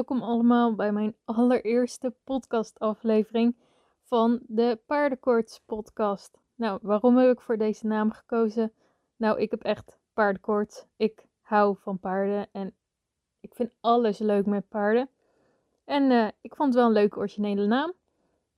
welkom allemaal bij mijn allereerste podcastaflevering van de Paardenkoorts podcast. Nou, waarom heb ik voor deze naam gekozen? Nou, ik heb echt paardenkoorts. Ik hou van paarden en ik vind alles leuk met paarden. En eh, ik vond het wel een leuke originele naam.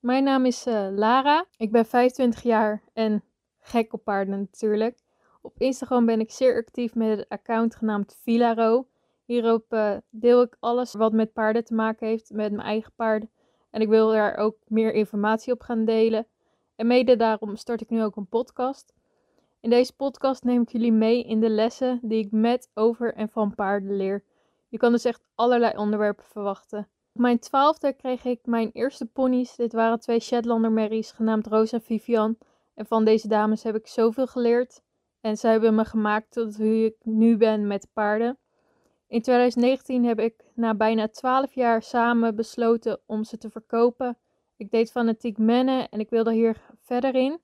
Mijn naam is uh, Lara. Ik ben 25 jaar en gek op paarden natuurlijk. Op Instagram ben ik zeer actief met het account genaamd Vilaro. Hierop uh, deel ik alles wat met paarden te maken heeft, met mijn eigen paarden. En ik wil daar ook meer informatie op gaan delen. En mede daarom start ik nu ook een podcast. In deze podcast neem ik jullie mee in de lessen die ik met, over en van paarden leer. Je kan dus echt allerlei onderwerpen verwachten. Op mijn twaalfde kreeg ik mijn eerste ponies. Dit waren twee Shetlander Merries genaamd Rosa en Vivian. En van deze dames heb ik zoveel geleerd. En zij hebben me gemaakt tot wie ik nu ben met paarden. In 2019 heb ik na bijna 12 jaar samen besloten om ze te verkopen. Ik deed fanatiek mennen en ik wilde hier verder in.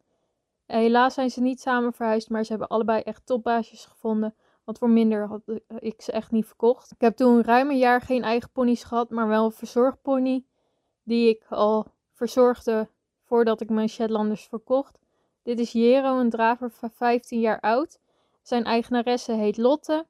Helaas zijn ze niet samen verhuisd, maar ze hebben allebei echt topbaasjes gevonden. Want voor minder had ik ze echt niet verkocht. Ik heb toen ruim een jaar geen eigen ponies gehad, maar wel een verzorgpony. Die ik al verzorgde voordat ik mijn Shetlanders verkocht. Dit is Jero, een draver van 15 jaar oud. Zijn eigenaresse heet Lotte.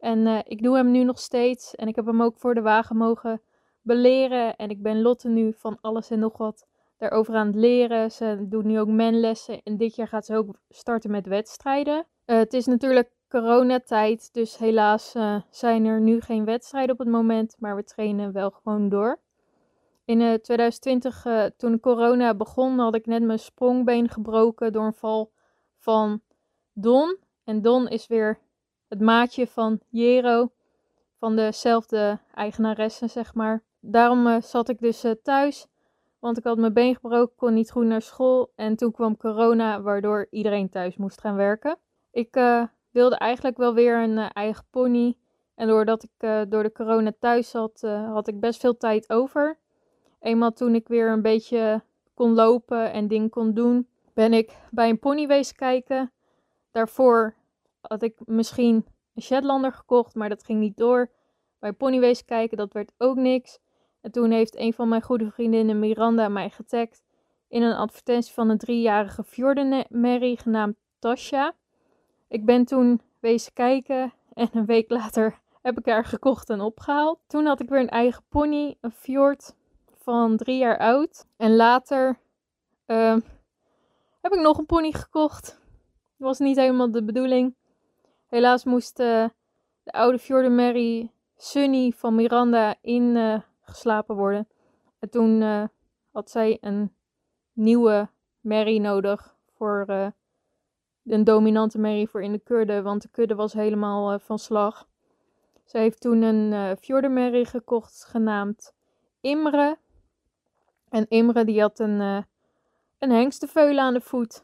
En uh, ik doe hem nu nog steeds. En ik heb hem ook voor de wagen mogen beleren. En ik ben Lotte nu van alles en nog wat daarover aan het leren. Ze doet nu ook menlessen. En dit jaar gaat ze ook starten met wedstrijden. Uh, het is natuurlijk coronatijd. Dus helaas uh, zijn er nu geen wedstrijden op het moment. Maar we trainen wel gewoon door. In 2020, toen corona begon, had ik net mijn sprongbeen gebroken door een val van Don. En Don is weer het maatje van Jero, van dezelfde eigenaresse, zeg maar. Daarom uh, zat ik dus uh, thuis, want ik had mijn been gebroken, kon niet goed naar school. En toen kwam corona, waardoor iedereen thuis moest gaan werken. Ik uh, wilde eigenlijk wel weer een eigen pony. En doordat ik door de corona thuis zat, had ik best veel tijd over. Eenmaal toen ik weer een beetje kon lopen en dingen kon doen, ben ik bij een pony wezen kijken. Daarvoor had ik misschien een Shetlander gekocht, maar dat ging niet door. Bij Ponywees kijken, dat werd ook niks. En toen heeft een van mijn goede vriendinnen, Miranda, mij getagd in een advertentie van een driejarige Fjordenmerrie genaamd Tasha. Ik ben toen wezen kijken en een week later heb ik haar gekocht en opgehaald. Toen had ik weer een eigen pony, een Fjord van drie jaar oud. En later uh, heb ik nog een pony gekocht. Dat was niet helemaal de bedoeling. Helaas moest uh, de oude Fjorden Mary Sunny van Miranda ingeslapen uh, worden. En toen uh, had zij een nieuwe Mary nodig voor een dominante Mary voor in de kudde, want de kudde was helemaal van slag. Ze heeft toen een uh, Fjordenmerrie gekocht genaamd Imre. En Imre die had een, uh, een hengsteveulen aan de voet.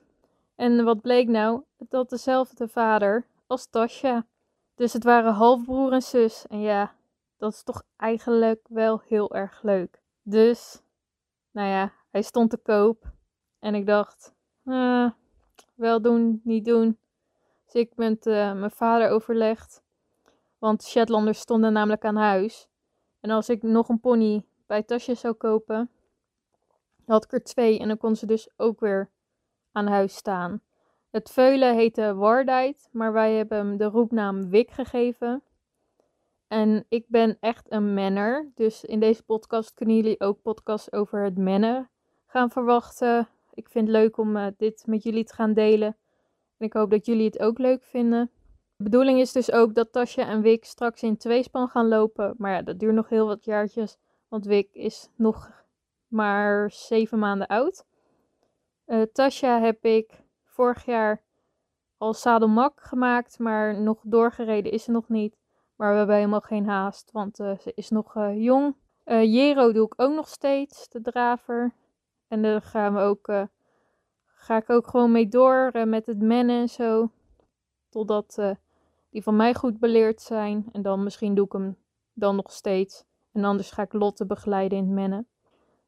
En wat bleek nou? Had dezelfde vader als Tasja. Dus het waren halfbroer en zus. En ja, dat is toch eigenlijk wel heel erg leuk. Dus, nou ja, hij stond te koop. En ik dacht, uh, wel doen, niet doen. Dus ik met uh, mijn vader overlegd. Want Shetlanders stonden namelijk aan huis. En als ik nog een pony bij Tasja zou kopen, had ik er twee. En dan kon ze dus ook weer aan huis staan. Het veulen heette Wardite, maar wij hebben hem de roepnaam Wik gegeven. En ik ben echt een manner, dus in deze podcast kunnen jullie ook podcasts over het mennen gaan verwachten. Ik vind het leuk om uh, dit met jullie te gaan delen. En ik hoop dat jullie het ook leuk vinden. De bedoeling is dus ook dat Tasja en Wik straks in tweespan gaan lopen. Maar ja, dat duurt nog heel wat jaartjes, want Wik is nog maar zeven maanden oud. Uh, Tasja heb ik vorig jaar al sadelmak gemaakt, maar nog doorgereden is ze nog niet. Maar we hebben helemaal geen haast, want uh, ze is nog uh, jong. Uh, Jero doe ik ook nog steeds, de draver. En daar gaan we ook, ga ik ook gewoon mee door met het mennen en zo. Totdat die van mij goed beleerd zijn. En dan misschien doe ik hem dan nog steeds. En anders ga ik Lotte begeleiden in het mennen.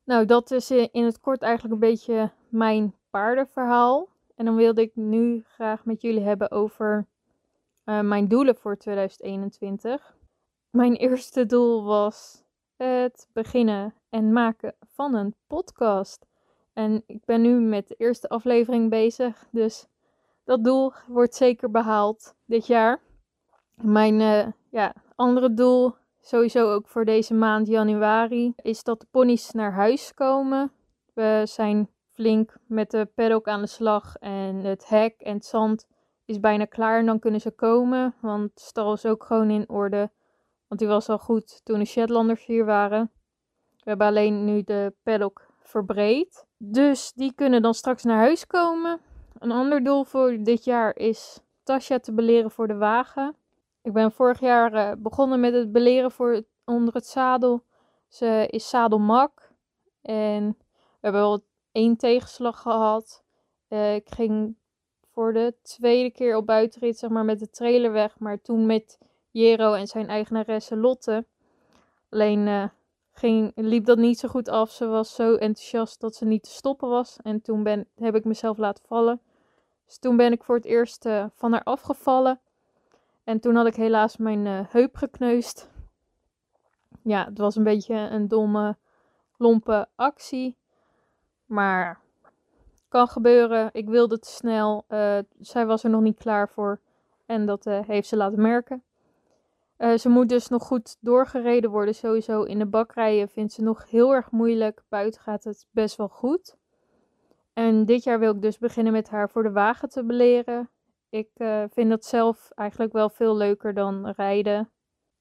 Nou, dat is in het kort eigenlijk een beetje mijn paardenverhaal. En dan wilde ik nu graag met jullie hebben over uh, mijn doelen voor 2021. Mijn eerste doel was het beginnen en maken van een podcast. En ik ben nu met de eerste aflevering bezig, dus dat doel wordt zeker behaald dit jaar. Mijn uh, ja, andere doel, sowieso ook voor deze maand januari, is dat de ponies naar huis komen. We zijn flink met de paddock aan de slag en het hek en het zand is bijna klaar. En dan kunnen ze komen, want de stal is ook gewoon in orde. Want die was al goed toen de Shetlanders hier waren. We hebben alleen nu de paddock verbreed. Dus die kunnen dan straks naar huis komen. Een ander doel voor dit jaar is Tasja te beleren voor de wagen. Ik ben vorig jaar uh, begonnen met het beleren voor onder het zadel. Ze is zadelmak. En we hebben wel één tegenslag gehad. Uh, ik ging voor de tweede keer op buitenrit, zeg maar, met de trailer weg. Maar toen met Jero en zijn eigenaresse Lotte. Alleen uh, ging, liep dat niet zo goed af. Ze was zo enthousiast dat ze niet te stoppen was. En toen ben, heb ik mezelf laten vallen. Dus toen ben ik voor het eerst uh, van haar afgevallen. En toen had ik helaas mijn heup gekneusd. Ja, het was een beetje een domme, lompe actie. Maar kan gebeuren. Ik wilde te snel. Uh, zij was er nog niet klaar voor. En dat heeft ze laten merken. Uh, ze moet dus nog goed doorgereden worden. Sowieso in de bakrijen vindt ze nog heel erg moeilijk. Buiten gaat het best wel goed. En dit jaar wil ik dus beginnen met haar voor de wagen te beleren. Ik vind dat zelf eigenlijk wel veel leuker dan rijden.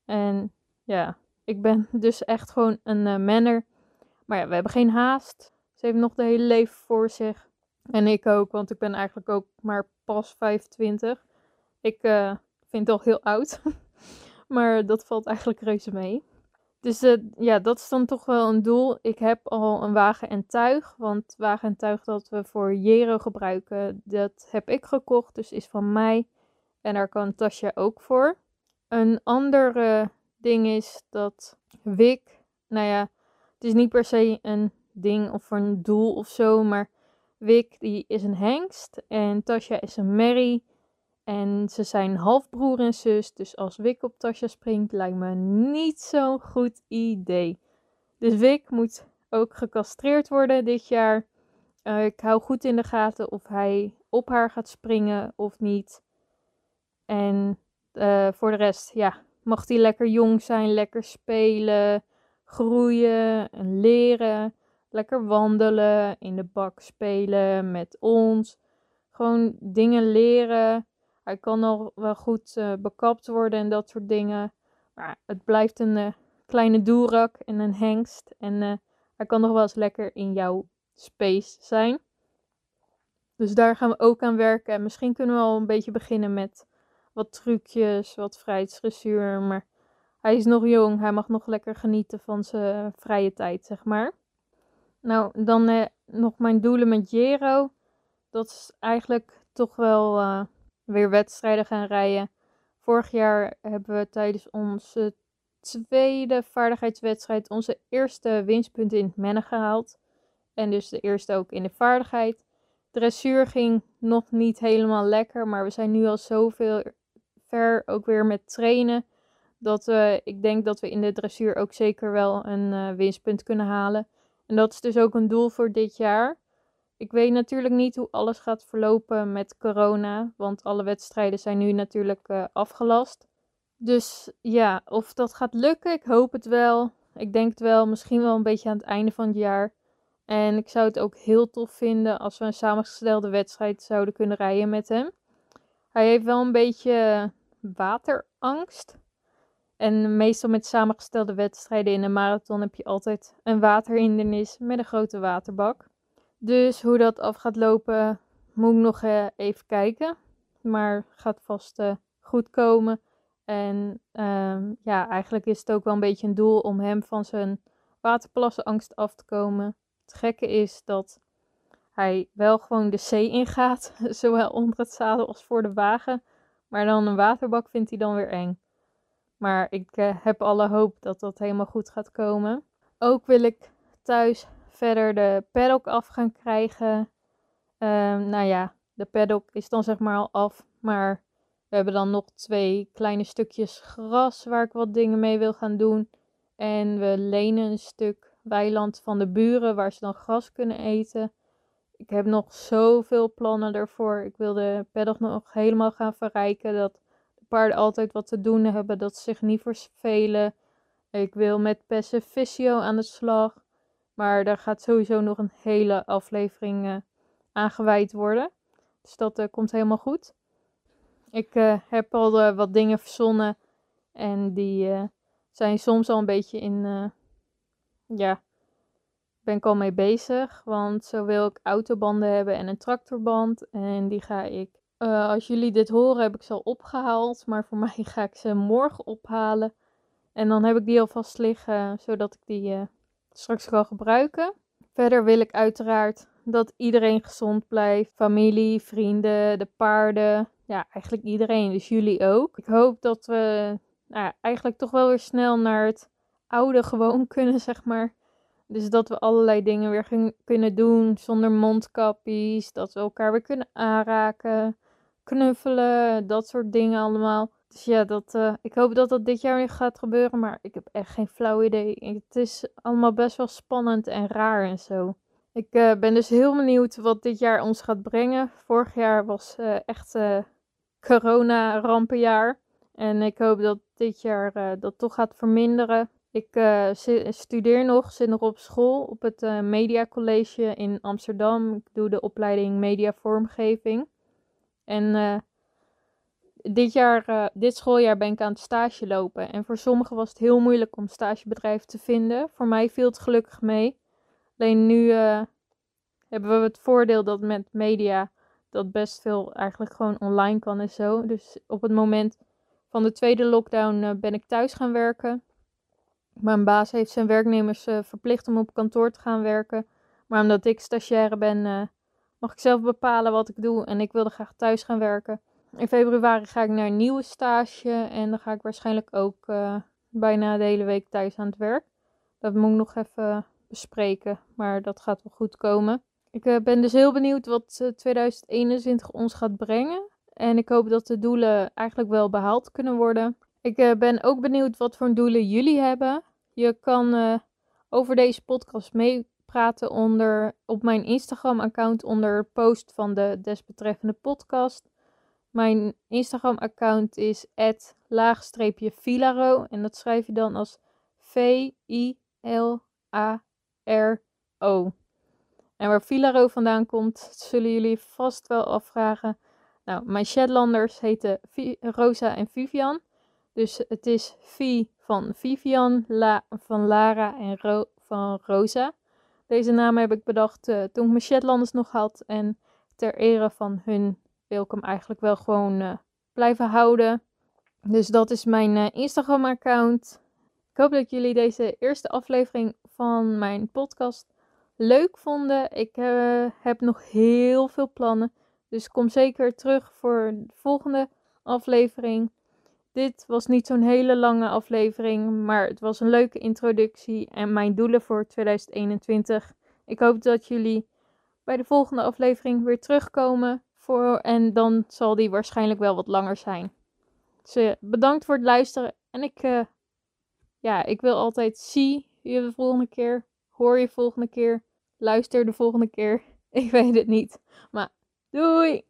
En ja, ik ben dus echt gewoon een manner. Maar ja, we hebben geen haast. Ze heeft nog de hele leven voor zich. En ik ook, want ik ben eigenlijk ook maar pas 25. Ik uh, vind het al heel oud. Maar dat valt eigenlijk reuze mee. Dus uh, ja, dat is dan toch wel een doel. Ik heb al een wagen en tuig. Want wagen en tuig dat we voor Jero gebruiken, dat heb ik gekocht. Dus is van mij. En daar kan Tasja ook voor. Een ander ding is dat Wik, nou ja, het is niet per se een ding of een doel of zo. Maar Wik die is een hengst en Tasja is een merrie. En ze zijn halfbroer en zus, dus als Wik op Tasja springt, lijkt me niet zo'n goed idee. Dus Wik moet ook gecastreerd worden dit jaar. Uh, ik hou goed in de gaten of hij op haar gaat springen of niet. En uh, voor de rest, ja, mag hij lekker jong zijn, lekker spelen, groeien en leren. Lekker wandelen, in de bak spelen met ons. Gewoon dingen leren hij kan nog wel goed uh, bekapt worden en dat soort dingen. Maar het blijft een uh, kleine doerak en een hengst. En uh, hij kan nog wel eens lekker in jouw space zijn. Dus daar gaan we ook aan werken. En misschien kunnen we al een beetje beginnen met wat trucjes, wat vrijheidsdressuur. Maar hij is nog jong. Hij mag nog lekker genieten van zijn vrije tijd, zeg maar. Nou, dan nog mijn doelen met Jero. Dat is eigenlijk toch wel weer wedstrijden gaan rijden. Vorig jaar hebben we tijdens onze tweede vaardigheidswedstrijd onze eerste winstpunten in het mennen gehaald. En dus de eerste ook in de vaardigheid. Dressuur ging nog niet helemaal lekker, maar we zijn nu al zoveel ver ook weer met trainen. Dat we, ik denk dat we in de dressuur ook zeker wel een uh, winstpunt kunnen halen. En dat is dus ook een doel voor dit jaar. Ik weet natuurlijk niet hoe alles gaat verlopen met corona, want alle wedstrijden zijn nu natuurlijk uh, afgelast. Dus ja, of dat gaat lukken, ik hoop het wel. Ik denk het wel, misschien wel een beetje aan het einde van het jaar. En ik zou het ook heel tof vinden als we een samengestelde wedstrijd zouden kunnen rijden met hem. Hij heeft wel een beetje waterangst. En meestal met samengestelde wedstrijden in een marathon heb je altijd een waterhindernis met een grote waterbak. Dus hoe dat af gaat lopen, moet ik nog uh, even kijken. Maar gaat vast uh, goed komen. En um, ja, eigenlijk is het ook wel een beetje een doel om hem van zijn waterplassenangst af te komen. Het gekke is dat hij wel gewoon de zee ingaat, zowel onder het zadel als voor de wagen. Maar dan een waterbak vindt hij dan weer eng. Maar ik uh, heb alle hoop dat dat helemaal goed gaat komen. Ook wil ik thuis verder de paddock af gaan krijgen. Um, nou ja, de paddock is dan zeg maar al af. Maar we hebben dan nog twee kleine stukjes gras waar ik wat dingen mee wil gaan doen. En we lenen een stuk weiland van de buren waar ze dan gras kunnen eten. Ik heb nog zoveel plannen ervoor. Ik wil de paddock nog helemaal gaan verrijken. Dat paarden altijd wat te doen hebben. Dat ze zich niet vervelen. Ik wil met Pesce aan de slag. Maar daar gaat sowieso nog een hele aflevering uh, aan gewijd worden. Dus dat uh, komt helemaal goed. Ik uh, heb al wat dingen verzonnen. En die zijn soms al een beetje in. ja, ben ik al mee bezig. Want zo wil ik autobanden hebben en een tractorband. En die ga ik. Als jullie dit horen, heb ik ze al opgehaald. Maar voor mij ga ik ze morgen ophalen. En dan heb ik die alvast liggen, zodat ik die straks kan gebruiken. Verder wil ik uiteraard dat iedereen gezond blijft. Familie, vrienden, de paarden. Ja, eigenlijk iedereen. Dus jullie ook. Ik hoop dat we nou, eigenlijk toch wel weer snel naar het oude gewoon kunnen, zeg maar. Dus dat we allerlei dingen weer kunnen doen zonder mondkapjes. Dat we elkaar weer kunnen aanraken. Knuffelen, dat soort dingen allemaal. Dus ja, dat, uh, ik hoop dat dat dit jaar weer gaat gebeuren, maar ik heb echt geen flauw idee. Het is allemaal best wel spannend en raar en zo. Ik uh, ben dus heel benieuwd wat dit jaar ons gaat brengen. Vorig jaar was uh, echt corona-rampenjaar. En ik hoop dat dit jaar dat toch gaat verminderen. Ik studeer nog, zit nog op school op het Media College in Amsterdam. Ik doe de opleiding Media Vormgeving. En dit, jaar, uh, dit schooljaar ben ik aan het stage lopen. En voor sommigen was het heel moeilijk om stagebedrijf te vinden. Voor mij viel het gelukkig mee. Alleen nu uh, hebben we het voordeel dat met media dat best veel eigenlijk gewoon online kan en zo. Dus op het moment van de tweede lockdown ben ik thuis gaan werken. Mijn baas heeft zijn werknemers verplicht om op kantoor te gaan werken. Maar omdat ik stagiaire ben, mag ik zelf bepalen wat ik doe. En ik wilde graag thuis gaan werken. In februari ga ik naar een nieuwe stage en dan ga ik waarschijnlijk ook uh, bijna de hele week thuis aan het werk. Dat moet ik nog even bespreken, maar dat gaat wel goed komen. Ik uh, ben dus heel benieuwd wat 2021 ons gaat brengen. En ik hoop dat de doelen eigenlijk wel behaald kunnen worden. Ik ben ook benieuwd wat voor doelen jullie hebben. Je kan over deze podcast meepraten onder, op mijn Instagram-account onder post van de desbetreffende podcast. Mijn Instagram-account is laagstreepje En dat schrijf je dan als V-I-L-A-R-O. En waar Filaro vandaan komt, zullen jullie vast wel afvragen. Nou, mijn Shetlanders heten Rosa en Vivian. Dus het is V van Vivian, La van Lara en Ro van Rosa. Deze namen heb ik bedacht uh, toen ik mijn Shetlanders nog had. En ter ere van hun wil ik hem eigenlijk wel gewoon uh, blijven houden. Dus dat is mijn uh, Instagram-account. Ik hoop dat jullie deze eerste aflevering van mijn podcast leuk vonden. Ik heb nog heel veel plannen. Dus kom zeker terug voor de volgende aflevering. Dit was niet zo'n hele lange aflevering, maar het was een leuke introductie en mijn doelen voor 2021. Ik hoop dat jullie bij de volgende aflevering weer terugkomen voor, en dan zal die waarschijnlijk wel wat langer zijn. Dus uh, bedankt voor het luisteren. En ik, uh, ja, ik wil altijd zie je de volgende keer. Hoor je volgende keer. Luister de volgende keer. Ik weet het niet. Maar doei!